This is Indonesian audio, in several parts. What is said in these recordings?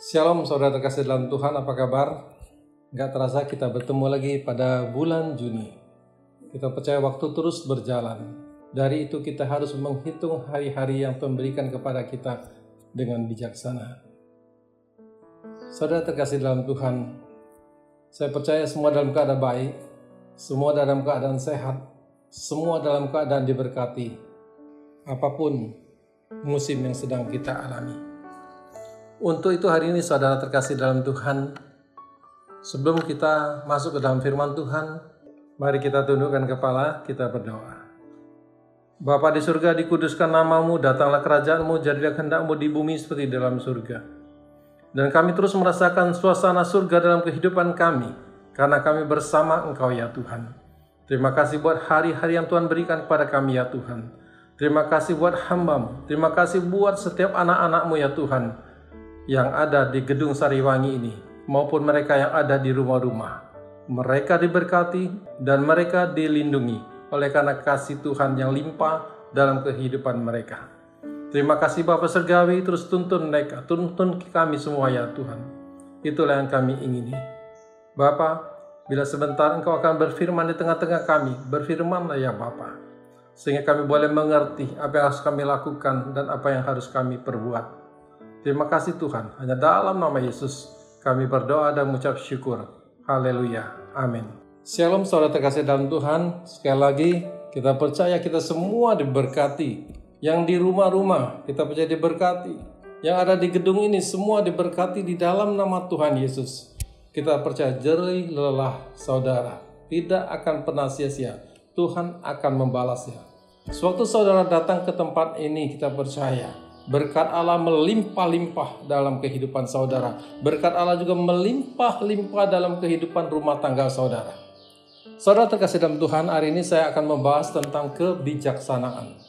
Shalom saudara terkasih dalam Tuhan, apa kabar? Gak terasa kita bertemu lagi pada bulan Juni. Kita percaya waktu terus berjalan. Dari itu kita harus menghitung hari-hari yang Tuhan berikan kepada kita dengan bijaksana. Saudara terkasih dalam Tuhan, saya percaya semua dalam keadaan baik, semua dalam keadaan sehat, semua dalam keadaan diberkati. Apa pun musim yang sedang kita alami. Untuk itu hari ini saudara terkasih dalam Tuhan, sebelum kita masuk ke dalam firman Tuhan, mari kita tundukkan kepala, kita berdoa. Bapa di surga, dikuduskan namamu, datanglah kerajaanmu, jadilah kehendakmu di bumi seperti dalam surga. Dan kami terus merasakan suasana surga dalam kehidupan kami, karena kami bersama Engkau ya Tuhan. Terima kasih buat hari-hari yang Tuhan berikan kepada kami ya Tuhan. Terima kasih buat hambamu. Terima kasih buat setiap anak-anakmu ya Tuhan yang ada di gedung Sariwangi ini maupun mereka yang ada di rumah-rumah. Mereka diberkati dan mereka dilindungi oleh karena kasih Tuhan yang limpah dalam kehidupan mereka. Terima kasih Bapak Sergawi terus tuntun mereka, tuntun kami semua ya Tuhan. Itulah yang kami ingini. Bapak, bila sebentar Engkau akan berfirman di tengah-tengah kami, berfirmanlah ya Bapak sehingga kami boleh mengerti apa yang harus kami lakukan dan apa yang harus kami perbuat. Terima kasih Tuhan, hanya dalam nama Yesus kami berdoa dan mengucap syukur. Haleluya. Amin. Shalom saudara terkasih dalam Tuhan. Sekali lagi kita percaya kita semua diberkati. Yang di rumah-rumah kita percaya diberkati. Yang ada di gedung ini semua diberkati di dalam nama Tuhan Yesus. Kita percaya jerih lelah saudara tidak akan pernah sia-sia. Tuhan akan membalasnya. Sewaktu saudara datang ke tempat ini, kita percaya berkat Allah melimpah-limpah dalam kehidupan saudara. Berkat Allah juga melimpah-limpah dalam kehidupan rumah tangga saudara. Saudara terkasih dalam Tuhan, hari ini saya akan membahas tentang kebijaksanaan.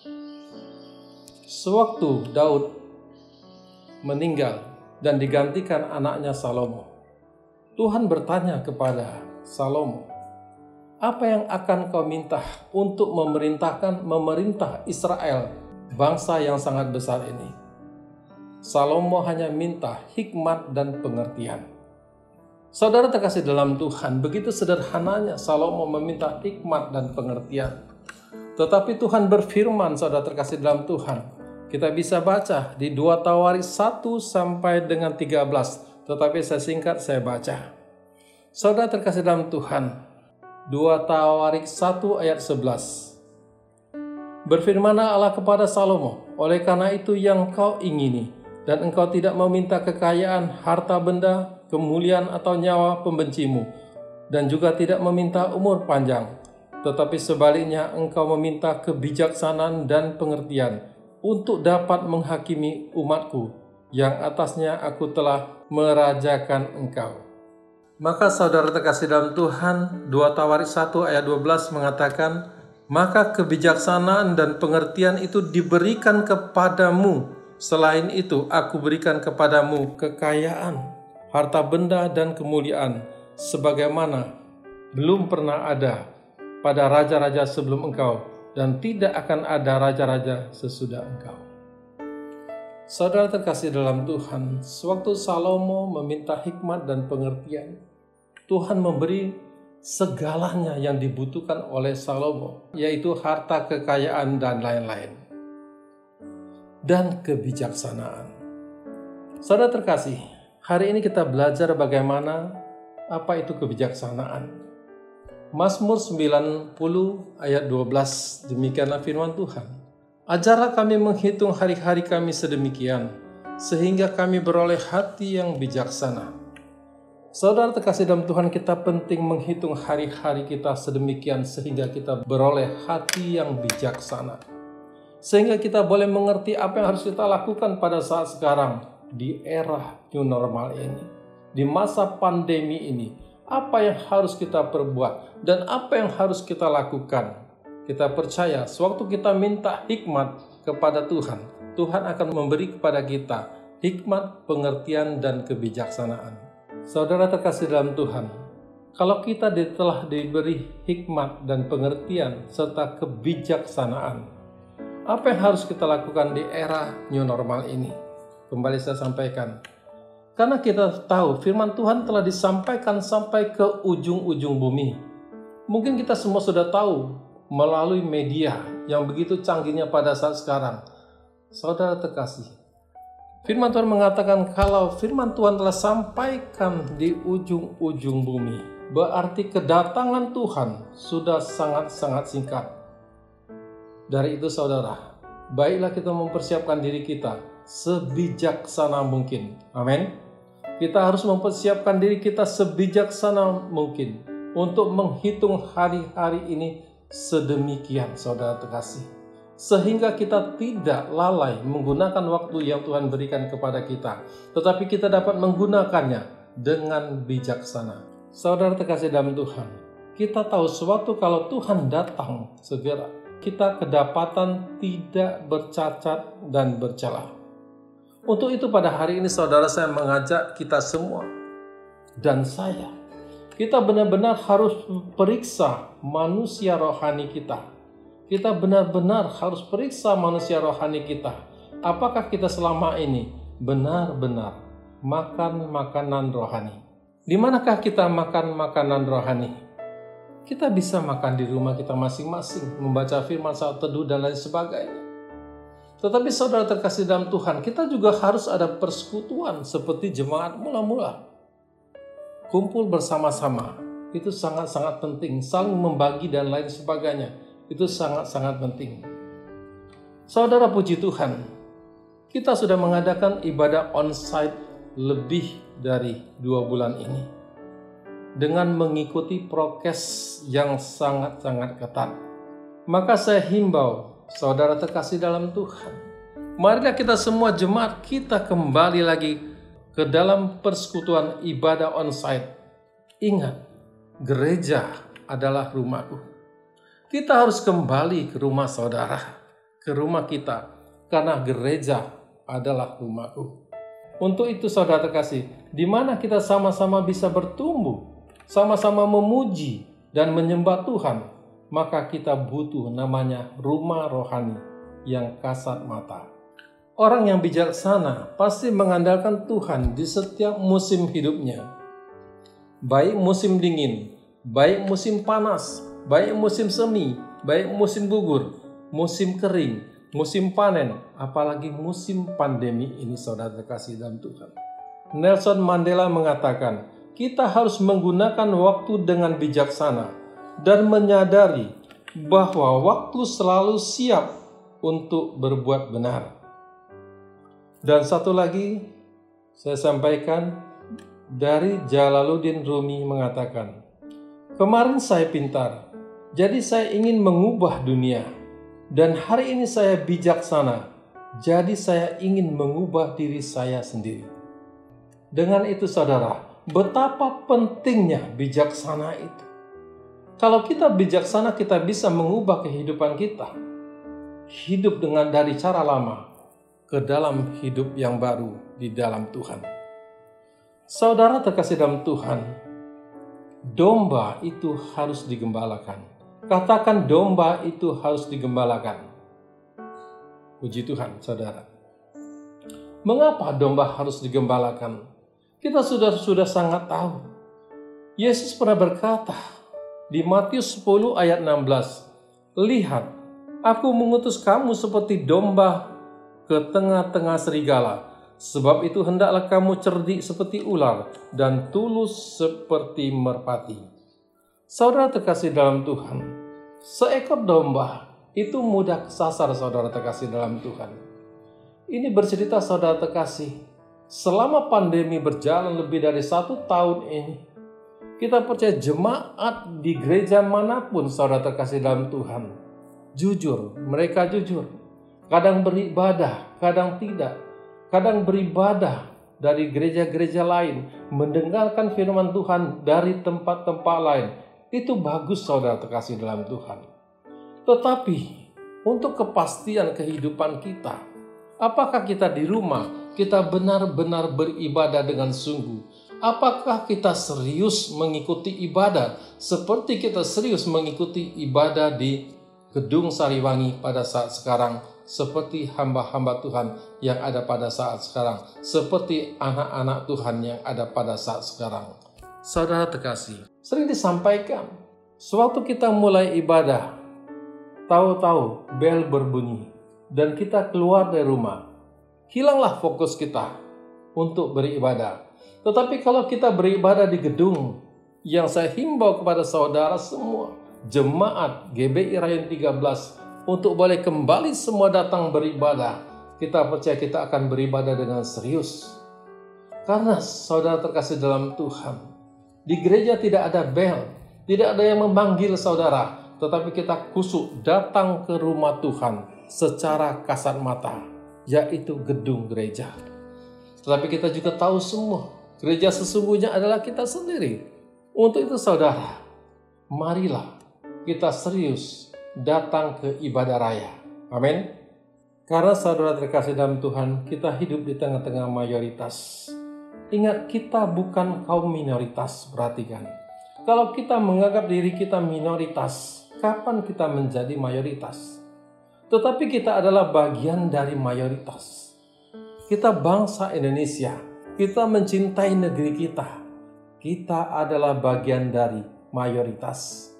Sewaktu Daud meninggal dan digantikan anaknya Salomo, Tuhan bertanya kepada Salomo, apa yang akan kau minta untuk memerintahkan memerintah Israel, bangsa yang sangat besar ini? Salomo hanya minta hikmat dan pengertian. Saudara terkasih dalam Tuhan, begitu sederhananya Salomo meminta hikmat dan pengertian. Tetapi Tuhan berfirman, saudara terkasih dalam Tuhan, kita bisa baca di 2 Tawarik 1 sampai dengan 13, tetapi saya singkat saya baca. Saudara terkasih dalam Tuhan, 2 Tawarik 1 ayat 11. Berfirmanlah Allah kepada Salomo, oleh karena itu yang kau ingini, dan engkau tidak meminta kekayaan, harta benda, kemuliaan atau nyawa pembencimu, dan juga tidak meminta umur panjang, tetapi sebaliknya engkau meminta kebijaksanaan dan pengertian untuk dapat menghakimi umatku, yang atasnya aku telah merajakan engkau. Maka saudara terkasih dalam Tuhan, 2 Tawarik 1 ayat 12 mengatakan, maka kebijaksanaan dan pengertian itu diberikan kepadamu. Selain itu, aku berikan kepadamu kekayaan, harta benda dan kemuliaan, sebagaimana belum pernah ada pada raja-raja sebelum engkau, dan tidak akan ada raja-raja sesudah engkau. Saudara terkasih dalam Tuhan, sewaktu Salomo meminta hikmat dan pengertian, Tuhan memberi segalanya yang dibutuhkan oleh Salomo, yaitu harta kekayaan dan lain-lain. Dan kebijaksanaan. Saudara terkasih, hari ini kita belajar bagaimana apa itu kebijaksanaan. Mazmur 90 ayat 12, demikianlah firman Tuhan. Ajarlah kami menghitung hari-hari kami sedemikian, sehingga kami beroleh hati yang bijaksana Saudara terkasih dalam Tuhan, kita penting menghitung hari-hari kita sedemikian sehingga kita beroleh hati yang bijaksana. Sehingga kita boleh mengerti apa yang harus kita lakukan pada saat sekarang di era new normal ini. Di masa pandemi ini, apa yang harus kita perbuat dan apa yang harus kita lakukan. Kita percaya sewaktu kita minta hikmat kepada Tuhan, Tuhan akan memberi kepada kita hikmat, pengertian, dan kebijaksanaan. Saudara terkasih dalam Tuhan, kalau kita telah diberi hikmat dan pengertian serta kebijaksanaan, apa yang harus kita lakukan di era new normal ini? Kembali saya sampaikan, Karena kita tahu firman Tuhan telah disampaikan sampai ke ujung-ujung bumi. Mungkin kita semua sudah tahu melalui media yang begitu canggihnya pada saat sekarang. Saudara terkasih, firman Tuhan mengatakan kalau firman Tuhan telah sampaikan di ujung-ujung bumi, berarti kedatangan Tuhan sudah sangat-sangat singkat. Dari itu saudara, baiklah kita mempersiapkan diri kita sebijaksana mungkin. Amin. Kita harus mempersiapkan diri kita sebijaksana mungkin untuk menghitung hari-hari ini sedemikian saudara terkasih. Sehingga kita tidak lalai menggunakan waktu yang Tuhan berikan kepada kita. Tetapi kita dapat menggunakannya dengan bijaksana. Saudara terkasih dalam Tuhan, kita tahu suatu kalau Tuhan datang segera, kita kedapatan tidak bercacat dan bercelah. Untuk itu pada hari ini saudara saya mengajak kita semua dan saya kita benar-benar harus periksa manusia rohani kita. Kita benar-benar harus periksa manusia rohani kita. Apakah kita selama ini benar-benar makan makanan rohani? Di manakah kita makan makanan rohani? Kita bisa makan di rumah kita masing-masing, membaca firman saat teduh dan lain sebagainya. Tetapi saudara terkasih dalam Tuhan, kita juga harus ada persekutuan seperti jemaat mula-mula kumpul bersama-sama itu sangat-sangat penting, saling membagi dan lain sebagainya. Itu sangat-sangat penting. Saudara puji Tuhan, kita sudah mengadakan ibadah on-site lebih dari dua bulan ini. Dengan mengikuti prokes yang sangat-sangat ketat. Maka saya himbau, saudara terkasih dalam Tuhan. Marilah kita semua jemaat kita kembali lagi ke dalam persekutuan ibadah onsite. Ingat, gereja adalah rumahku. Kita harus kembali ke rumah saudara, ke rumah kita, karena gereja adalah rumahku. Untuk itu saudara terkasih, di mana kita sama-sama bisa bertumbuh, sama-sama memuji dan menyembah Tuhan, maka kita butuh namanya rumah rohani yang kasat mata. Orang yang bijaksana pasti mengandalkan Tuhan di setiap musim hidupnya. Baik musim dingin, baik musim panas, baik musim semi, baik musim gugur, musim kering, musim panen, apalagi musim pandemi ini saudara terkasih dalam Tuhan. Nelson Mandela mengatakan, kita harus menggunakan waktu dengan bijaksana dan menyadari bahwa waktu selalu siap untuk berbuat benar. Dan satu lagi saya sampaikan dari Jalaluddin Rumi mengatakan, Kemarin saya pintar, jadi saya ingin mengubah dunia. Dan hari ini saya bijaksana, jadi saya ingin mengubah diri saya sendiri. Dengan itu saudara, betapa pentingnya bijaksana itu. Kalau kita bijaksana, kita bisa mengubah kehidupan kita. Hidup dengan dari cara lama, ke dalam hidup yang baru di dalam Tuhan. Saudara terkasih dalam Tuhan, domba itu harus digembalakan. Katakan domba itu harus digembalakan. Puji Tuhan, saudara. Mengapa domba harus digembalakan? Kita sudah sudah sangat tahu. Yesus pernah berkata di Matius 10 ayat 16, "Lihat, aku mengutus kamu seperti domba ke tengah-tengah serigala. Sebab itu hendaklah kamu cerdik seperti ular dan tulus seperti merpati. Saudara terkasih dalam Tuhan, seekor domba itu mudah kesasar saudara terkasih dalam Tuhan. Ini bercerita saudara terkasih, selama pandemi berjalan lebih dari satu tahun ini, kita percaya jemaat di gereja mana pun saudara terkasih dalam Tuhan, jujur, mereka jujur, kadang beribadah, kadang tidak, kadang beribadah dari gereja-gereja lain, mendengarkan firman Tuhan dari tempat-tempat lain. Itu bagus saudara terkasih dalam Tuhan. Tetapi untuk kepastian kehidupan kita, apakah kita di rumah kita benar-benar beribadah dengan sungguh? Apakah kita serius mengikuti ibadah seperti kita serius mengikuti ibadah di Gedung Sariwangi pada saat sekarang seperti hamba-hamba Tuhan yang ada pada saat sekarang, seperti anak-anak Tuhan yang ada pada saat sekarang. Saudara terkasih, sering disampaikan, sewaktu kita mulai ibadah, tahu-tahu bel berbunyi, dan kita keluar dari rumah, hilanglah fokus kita untuk beribadah. Tetapi kalau kita beribadah di gedung, yang saya himbau kepada saudara semua, jemaat GBI Rayon 13 untuk boleh kembali semua datang beribadah. Kita percaya kita akan beribadah dengan serius. Karena saudara terkasih dalam Tuhan, di gereja tidak ada bel, tidak ada yang memanggil saudara, tetapi kita kusuk datang ke rumah Tuhan secara kasat mata, yaitu gedung gereja. Tetapi kita juga tahu semua, gereja sesungguhnya adalah kita sendiri. Untuk itu saudara, marilah kita serius datang ke ibadah raya. Amin. Karena saudara terkasih dalam Tuhan, kita hidup di tengah-tengah mayoritas. Ingat, kita bukan kaum minoritas, perhatikan. Kalau kita menganggap diri kita minoritas, kapan kita menjadi mayoritas? Tetapi kita adalah bagian dari mayoritas. Kita bangsa Indonesia, kita mencintai negeri kita. Kita adalah bagian dari mayoritas.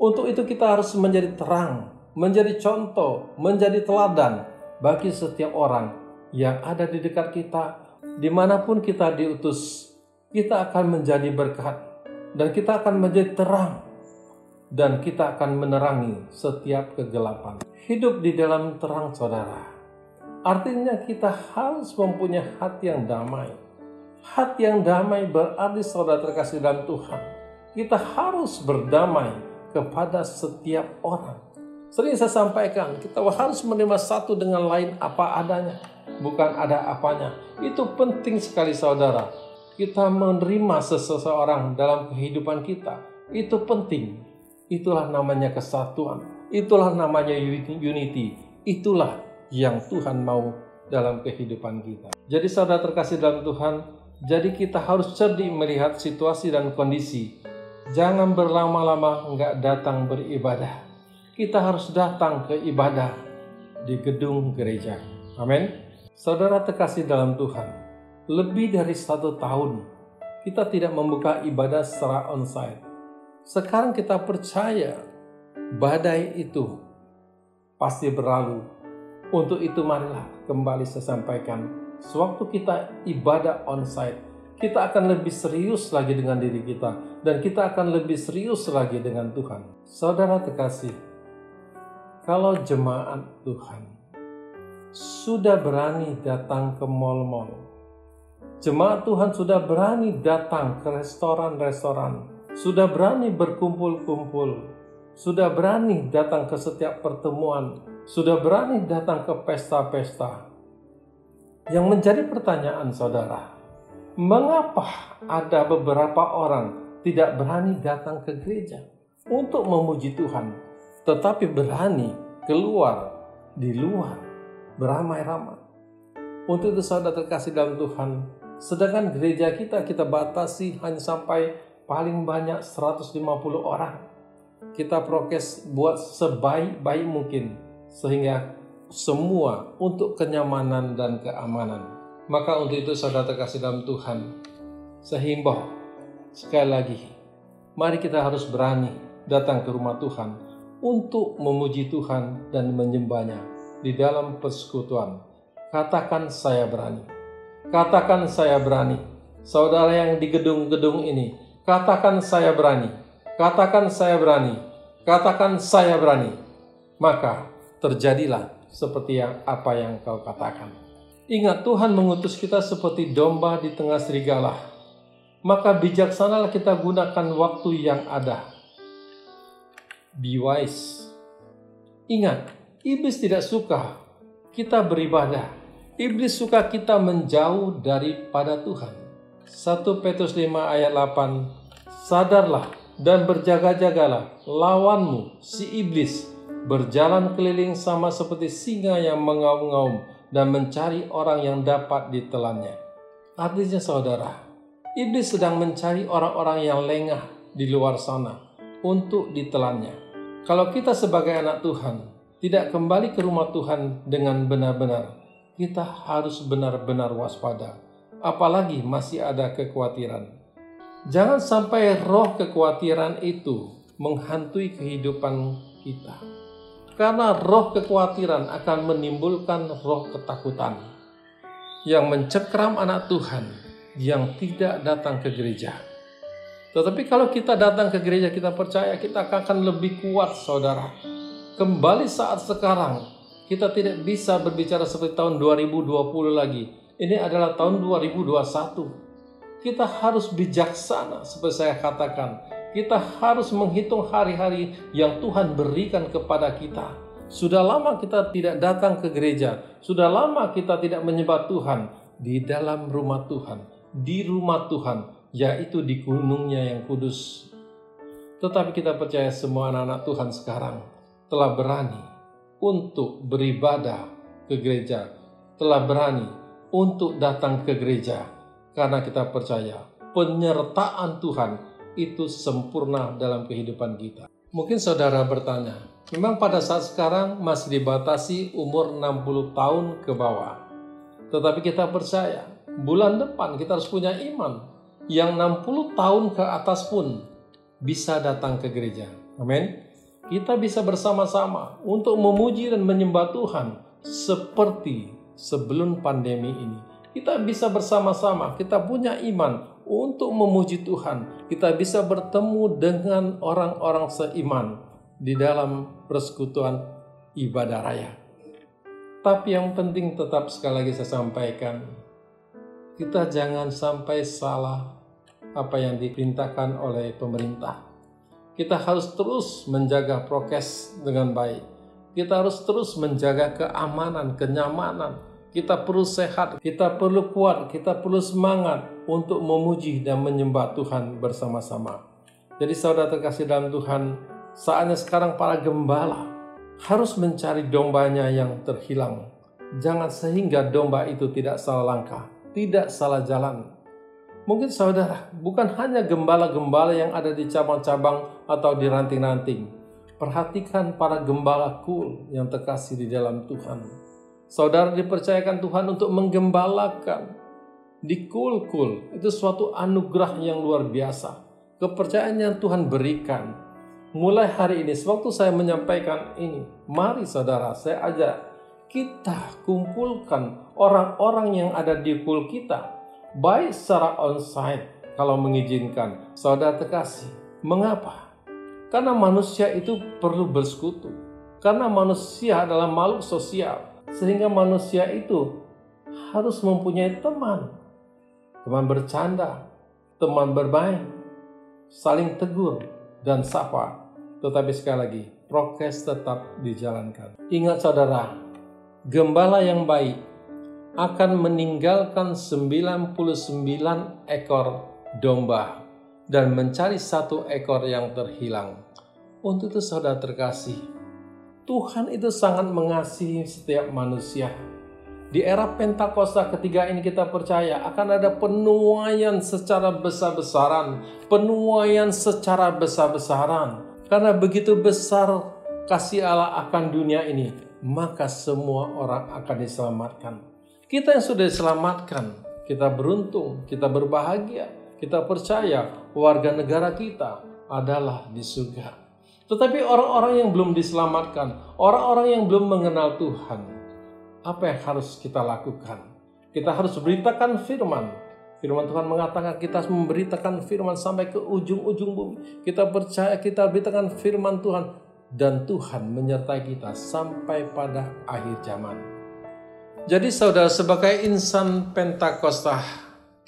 Untuk itu kita harus menjadi terang, menjadi contoh, menjadi teladan bagi setiap orang yang ada di dekat kita. Di mana pun kita diutus, kita akan menjadi berkat dan kita akan menjadi terang dan kita akan menerangi setiap kegelapan. Hidup di dalam terang saudara. Artinya kita harus mempunyai hati yang damai. Hati yang damai berarti saudara terkasih dalam Tuhan. Kita harus berdamai kepada setiap orang. Sering saya sampaikan, kita harus menerima satu dengan lain apa adanya, bukan ada apanya. Itu penting sekali saudara. Kita menerima seseorang dalam kehidupan kita. Itu penting. Itulah namanya kesatuan. Itulah namanya unity. Itulah yang Tuhan mau dalam kehidupan kita. Jadi saudara terkasih dalam Tuhan, jadi kita harus cerdik melihat situasi dan kondisi Jangan berlama-lama enggak datang beribadah. Kita harus datang ke ibadah di gedung gereja. Amin. Saudara terkasih dalam Tuhan, lebih dari satu tahun kita tidak membuka ibadah secara onsite. Sekarang kita percaya badai itu pasti berlalu. Untuk itu marilah kembali saya sampaikan, sewaktu kita ibadah onsite, kita akan lebih serius lagi dengan diri kita dan kita akan lebih serius lagi dengan Tuhan. Saudara terkasih, kalau jemaat Tuhan sudah berani datang ke mal-mal, jemaat Tuhan sudah berani datang ke restoran-restoran, sudah berani berkumpul-kumpul, sudah berani datang ke setiap pertemuan, sudah berani datang ke pesta-pesta. Yang menjadi pertanyaan saudara, mengapa ada beberapa orang tidak berani datang ke gereja untuk memuji Tuhan, tetapi berani keluar di luar beramai-ramai. Untuk itu saudara terkasih dalam Tuhan, sedangkan gereja kita kita batasi hanya sampai paling banyak 150 orang. Kita prokes buat sebaik-baik mungkin sehingga semua untuk kenyamanan dan keamanan. Maka untuk itu saudara terkasih dalam Tuhan, sehimbau sekali lagi, mari kita harus berani datang ke rumah Tuhan untuk memuji Tuhan dan menyembahnya di dalam persekutuan. Katakan saya berani. Katakan saya berani. Saudara yang di gedung-gedung ini, katakan saya berani. Katakan saya berani. Katakan saya berani. Maka terjadilah seperti yang apa yang kau katakan. Ingat Tuhan mengutus kita seperti domba di tengah serigala. Maka bijaksanalah kita gunakan waktu yang ada. Be wise. Ingat, iblis tidak suka kita beribadah. Iblis suka kita menjauh daripada Tuhan. 1 Petrus 5 ayat 8 Sadarlah dan berjaga-jagalah lawanmu si iblis berjalan keliling sama seperti singa yang mengaum-ngaum dan mencari orang yang dapat ditelannya. Artinya saudara, iblis sedang mencari orang-orang yang lengah di luar sana untuk ditelannya. Kalau kita sebagai anak Tuhan tidak kembali ke rumah Tuhan dengan benar-benar, kita harus benar-benar waspada. Apalagi masih ada kekhawatiran. Jangan sampai roh kekhawatiran itu menghantui kehidupan kita. Karena roh kekhawatiran akan menimbulkan roh ketakutan yang mencekram anak Tuhan yang tidak datang ke gereja. Tetapi kalau kita datang ke gereja, kita percaya kita akan lebih kuat, saudara. Kembali saat sekarang, kita tidak bisa berbicara seperti tahun 2020 lagi. Ini adalah tahun 2021. Kita harus bijaksana, seperti saya katakan. Kita harus menghitung hari-hari yang Tuhan berikan kepada kita. Sudah lama kita tidak datang ke gereja, sudah lama kita tidak menyembah Tuhan di dalam rumah Tuhan, di rumah Tuhan, yaitu di gunungnya yang kudus. Tetapi kita percaya semua anak-anak Tuhan sekarang telah berani untuk beribadah ke gereja, telah berani untuk datang ke gereja, karena kita percaya penyertaan Tuhan itu sempurna dalam kehidupan kita. Mungkin saudara bertanya, memang pada saat sekarang masih dibatasi umur 60 tahun ke bawah. Tetapi kita percaya, bulan depan kita harus punya iman yang 60 tahun ke atas pun bisa datang ke gereja. Amin. Kita bisa bersama-sama untuk memuji dan menyembah Tuhan seperti sebelum pandemi ini. Kita bisa bersama-sama, kita punya iman untuk memuji Tuhan. Kita bisa bertemu dengan orang-orang seiman di dalam persekutuan ibadah raya. Tapi yang penting tetap sekali lagi saya sampaikan, kita jangan sampai salah apa yang diperintahkan oleh pemerintah. Kita harus terus menjaga prokes dengan baik. Kita harus terus menjaga keamanan, kenyamanan. Kita perlu sehat, kita perlu kuat, kita perlu semangat untuk memuji dan menyembah Tuhan bersama-sama. Jadi saudara terkasih dalam Tuhan, saatnya sekarang para gembala harus mencari dombanya yang terhilang. Jangan sehingga domba itu tidak salah langkah, tidak salah jalan, Mungkin saudara, bukan hanya gembala-gembala yang ada di cabang-cabang atau di ranting-ranting. Perhatikan para gembala kul yang terkasih di dalam Tuhan. Saudara dipercayakan Tuhan untuk menggembalakan. Di kul-kul, itu suatu anugerah yang luar biasa. Kepercayaan yang Tuhan berikan. Mulai hari ini, sewaktu saya menyampaikan ini, mari saudara, saya ajak kita kumpulkan orang-orang yang ada di kul kita baik secara onsite kalau mengizinkan. Saudara terkasih, mengapa? Karena manusia itu perlu bersekutu. Karena manusia adalah makhluk sosial, sehingga manusia itu harus mempunyai teman. Teman bercanda, teman bermain, saling tegur dan sapa. Tetapi sekali lagi, prokes tetap dijalankan. Ingat saudara, gembala yang baik akan meninggalkan 99 ekor domba dan mencari satu ekor yang terhilang. Untuk itu saudara terkasih, Tuhan itu sangat mengasihi setiap manusia. Di era Pentakosta ketiga ini kita percaya akan ada penuaian secara besar-besaran, penuaian secara besar-besaran. Karena begitu besar kasih Allah akan dunia ini, maka semua orang akan diselamatkan. Kita yang sudah diselamatkan, kita beruntung, kita berbahagia, kita percaya warga negara kita adalah di surga. Tetapi orang-orang yang belum diselamatkan, orang-orang yang belum mengenal Tuhan, apa yang harus kita lakukan? Kita harus beritakan firman. Firman Tuhan mengatakan kita harus memberitakan firman sampai ke ujung-ujung bumi. Kita percaya kita beritakan firman Tuhan dan Tuhan menyertai kita sampai pada akhir zaman. Jadi saudara sebagai insan Pentakosta,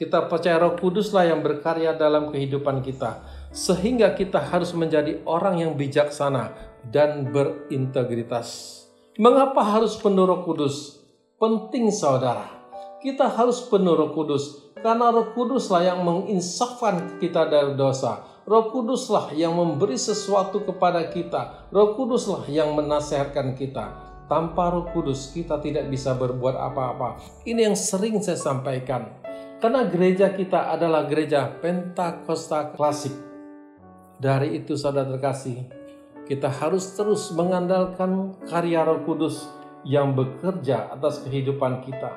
kita percaya Roh Kuduslah yang berkarya dalam kehidupan kita sehingga kita harus menjadi orang yang bijaksana dan berintegritas. Mengapa harus penuh Roh Kudus? Penting saudara. Kita harus penuh Roh Kudus karena Roh Kuduslah yang menginsafkan kita dari dosa. Roh Kuduslah yang memberi sesuatu kepada kita. Roh Kuduslah yang menasehatkan kita. Tanpa Roh Kudus kita tidak bisa berbuat apa-apa. Ini yang sering saya sampaikan. Karena gereja kita adalah gereja Pentakosta klasik. Dari itu saudara terkasih, kita harus terus mengandalkan karya Roh Kudus yang bekerja atas kehidupan kita.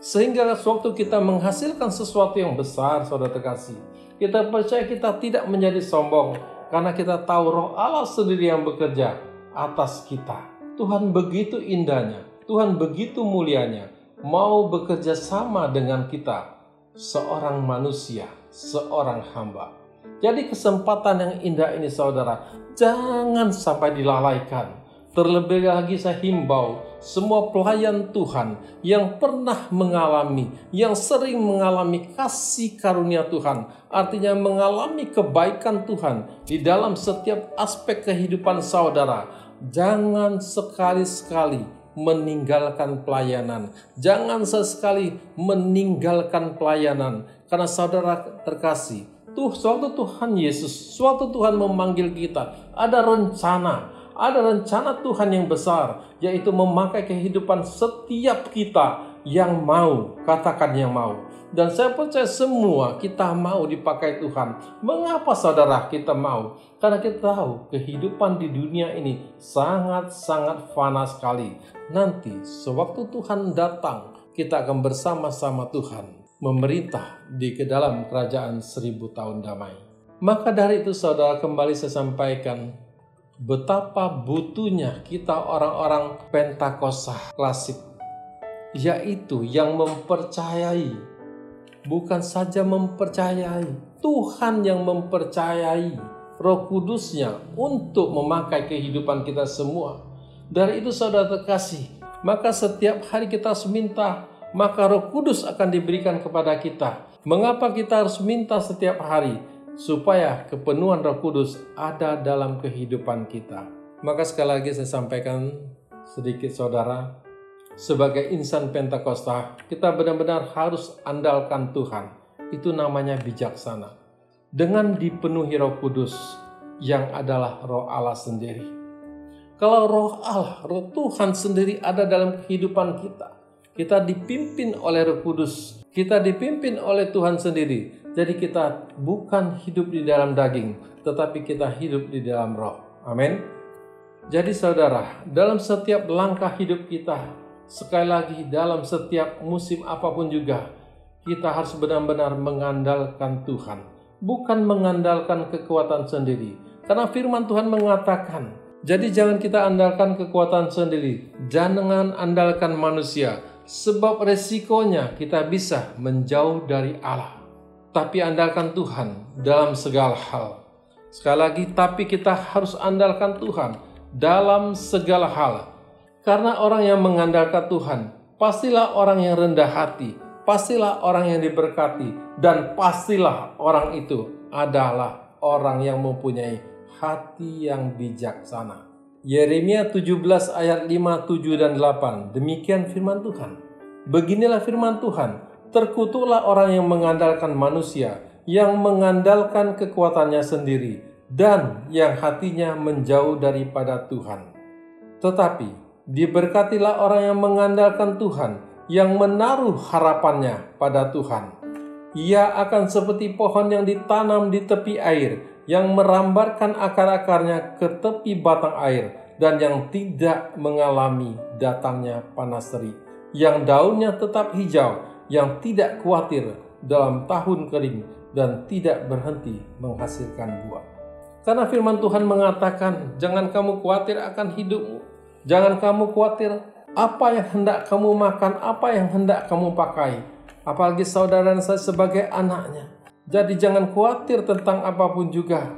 Sehingga sewaktu kita menghasilkan sesuatu yang besar, saudara terkasih, kita percaya kita tidak menjadi sombong karena kita tahu roh Allah sendiri yang bekerja atas kita. Tuhan begitu indahnya, Tuhan begitu mulianya, mau bekerja sama dengan kita, seorang manusia, seorang hamba. Jadi kesempatan yang indah ini saudara, jangan sampai dilalaikan. Terlebih lagi saya himbau semua pelayan Tuhan yang pernah mengalami, yang sering mengalami kasih karunia Tuhan, artinya mengalami kebaikan Tuhan di dalam setiap aspek kehidupan saudara. Jangan sekali-sekali meninggalkan pelayanan. Jangan sesekali meninggalkan pelayanan karena saudara terkasih. Tuh, suatu Tuhan Yesus, suatu Tuhan memanggil kita, ada rencana, ada rencana Tuhan yang besar, yaitu memakai kehidupan setiap kita yang mau, katakan yang mau. Dan saya percaya semua kita mau dipakai Tuhan. Mengapa saudara kita mau? Karena kita tahu kehidupan di dunia ini sangat-sangat fana sekali. Nanti sewaktu Tuhan datang, kita akan bersama-sama Tuhan memerintah di ke dalam kerajaan seribu tahun damai. Maka dari itu saudara kembali saya sampaikan betapa butuhnya kita orang-orang Pentakosta klasik yaitu yang mempercayai bukan saja mempercayai Tuhan yang mempercayai Roh Kudusnya untuk memakai kehidupan kita semua. Dari itu saudara terkasih, maka setiap hari kita harus minta, maka Roh Kudus akan diberikan kepada kita. Mengapa kita harus minta setiap hari? supaya kepenuhan Roh Kudus ada dalam kehidupan kita. Maka sekali lagi saya sampaikan sedikit saudara, sebagai insan Pentakosta, kita benar-benar harus andalkan Tuhan. Itu namanya bijaksana. Dengan dipenuhi Roh Kudus yang adalah Roh Allah sendiri. Kalau Roh Allah, Roh Tuhan sendiri ada dalam kehidupan kita, kita dipimpin oleh Roh Kudus, kita dipimpin oleh Tuhan sendiri jadi kita bukan hidup di dalam daging, tetapi kita hidup di dalam roh. Amin. Jadi saudara, dalam setiap langkah hidup kita, sekali lagi dalam setiap musim apa pun juga, kita harus benar-benar mengandalkan Tuhan, bukan mengandalkan kekuatan sendiri. Karena firman Tuhan mengatakan, jadi jangan kita andalkan kekuatan sendiri, jangan andalkan manusia, sebab resikonya kita bisa menjauh dari Allah tapi andalkan Tuhan dalam segala hal. Sekali lagi, tapi kita harus andalkan Tuhan dalam segala hal. Karena orang yang mengandalkan Tuhan, pastilah orang yang rendah hati, pastilah orang yang diberkati, dan pastilah orang itu adalah orang yang mempunyai hati yang bijaksana. Yeremia 17 ayat 5, 7, dan 8. Demikian firman Tuhan. Beginilah firman Tuhan Terkutuklah orang yang mengandalkan manusia, yang mengandalkan kekuatannya sendiri, dan yang hatinya menjauh daripada Tuhan. Tetapi diberkatilah orang yang mengandalkan Tuhan, yang menaruh harapannya pada Tuhan. Ia akan seperti pohon yang ditanam di tepi air, yang merambarkan akar-akarnya ke tepi batang air, dan yang tidak mengalami datangnya panas terik, yang daunnya tetap hijau, yang tidak khawatir dalam tahun kering dan tidak berhenti menghasilkan buah. Karena firman Tuhan mengatakan, jangan kamu khawatir akan hidupmu. Jangan kamu khawatir apa yang hendak kamu makan, apa yang hendak kamu pakai. Apalagi saudara saya sebagai anaknya. Jadi jangan khawatir tentang apa pun juga.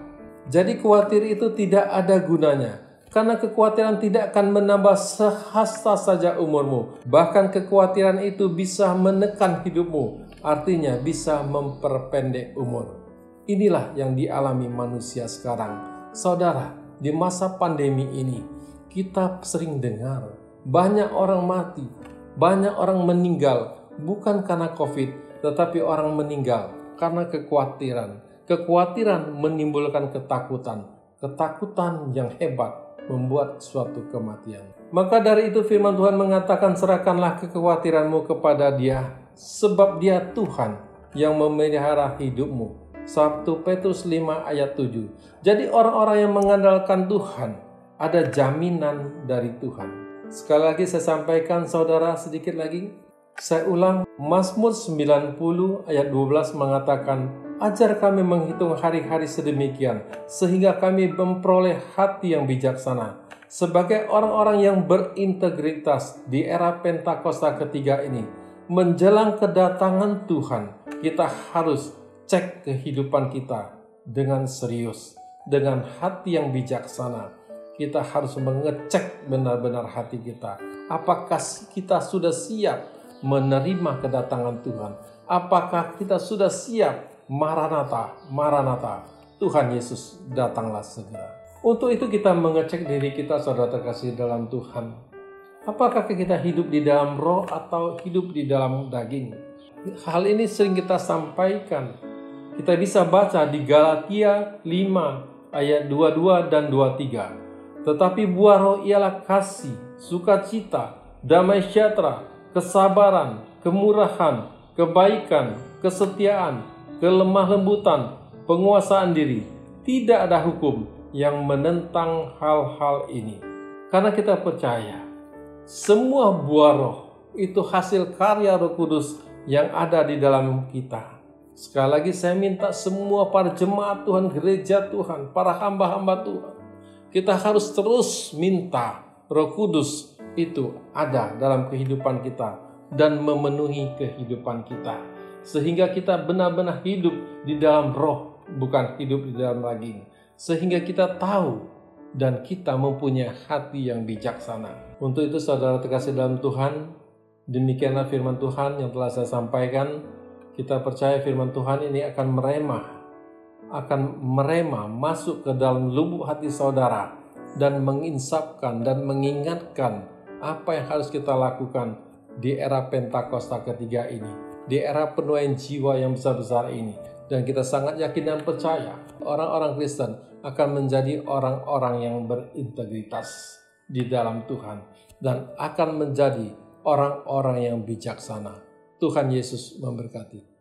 Jadi khawatir itu tidak ada gunanya karena kekhawatiran tidak akan menambah sehasta saja umurmu. Bahkan kekhawatiran itu bisa menekan hidupmu, artinya bisa memperpendek umur. Inilah yang dialami manusia sekarang. Saudara, di masa pandemi ini, kita sering dengar banyak orang mati, banyak orang meninggal, bukan karena COVID, tetapi orang meninggal karena kekhawatiran. Kekhawatiran menimbulkan ketakutan, ketakutan yang hebat membuat suatu kematian. Maka dari itu firman Tuhan mengatakan serahkanlah kekhawatiranmu kepada dia sebab dia Tuhan yang memelihara hidupmu. 1 Petrus 5 ayat 7. Jadi orang-orang yang mengandalkan Tuhan, ada jaminan dari Tuhan. Sekali lagi saya sampaikan saudara sedikit lagi. Saya ulang, Mazmur 90 ayat 12 mengatakan, Ajar kami menghitung hari-hari sedemikian, sehingga kami memperoleh hati yang bijaksana. Sebagai orang-orang yang berintegritas di era Pentakosta ketiga ini, menjelang kedatangan Tuhan, kita harus cek kehidupan kita dengan serius, dengan hati yang bijaksana kita harus mengecek benar-benar hati kita. Apakah kita sudah siap menerima kedatangan Tuhan? Apakah kita sudah siap Maranatha, Maranatha, Tuhan Yesus datanglah segera. Untuk itu kita mengecek diri kita saudara terkasih dalam Tuhan. Apakah kita hidup di dalam roh atau hidup di dalam daging? Hal ini sering kita sampaikan. Kita bisa baca di Galatia 5 ayat 22 dan 23. Tetapi buah roh ialah kasih, sukacita, damai sejahtera, kesabaran, kemurahan, kebaikan, kesetiaan, kelemah lembutan, penguasaan diri. Tidak ada hukum yang menentang hal-hal ini. Karena kita percaya, semua buah roh itu hasil karya roh kudus yang ada di dalam kita. Sekali lagi saya minta semua para jemaat Tuhan, gereja Tuhan, para hamba-hamba Tuhan, kita harus terus minta Roh Kudus itu ada dalam kehidupan kita dan memenuhi kehidupan kita sehingga kita benar-benar hidup di dalam roh bukan hidup di dalam daging sehingga kita tahu dan kita mempunyai hati yang bijaksana. Untuk itu saudara terkasih dalam Tuhan, demikianlah firman Tuhan yang telah saya sampaikan. Kita percaya firman Tuhan ini akan meremah akan merema masuk ke dalam lubuk hati saudara dan menginsapkan dan mengingatkan apa yang harus kita lakukan di era Pentakosta ketiga ini, di era penuaian jiwa yang besar-besar ini. Dan kita sangat yakin dan percaya orang-orang Kristen akan menjadi orang-orang yang berintegritas di dalam Tuhan dan akan menjadi orang-orang yang bijaksana. Tuhan Yesus memberkati.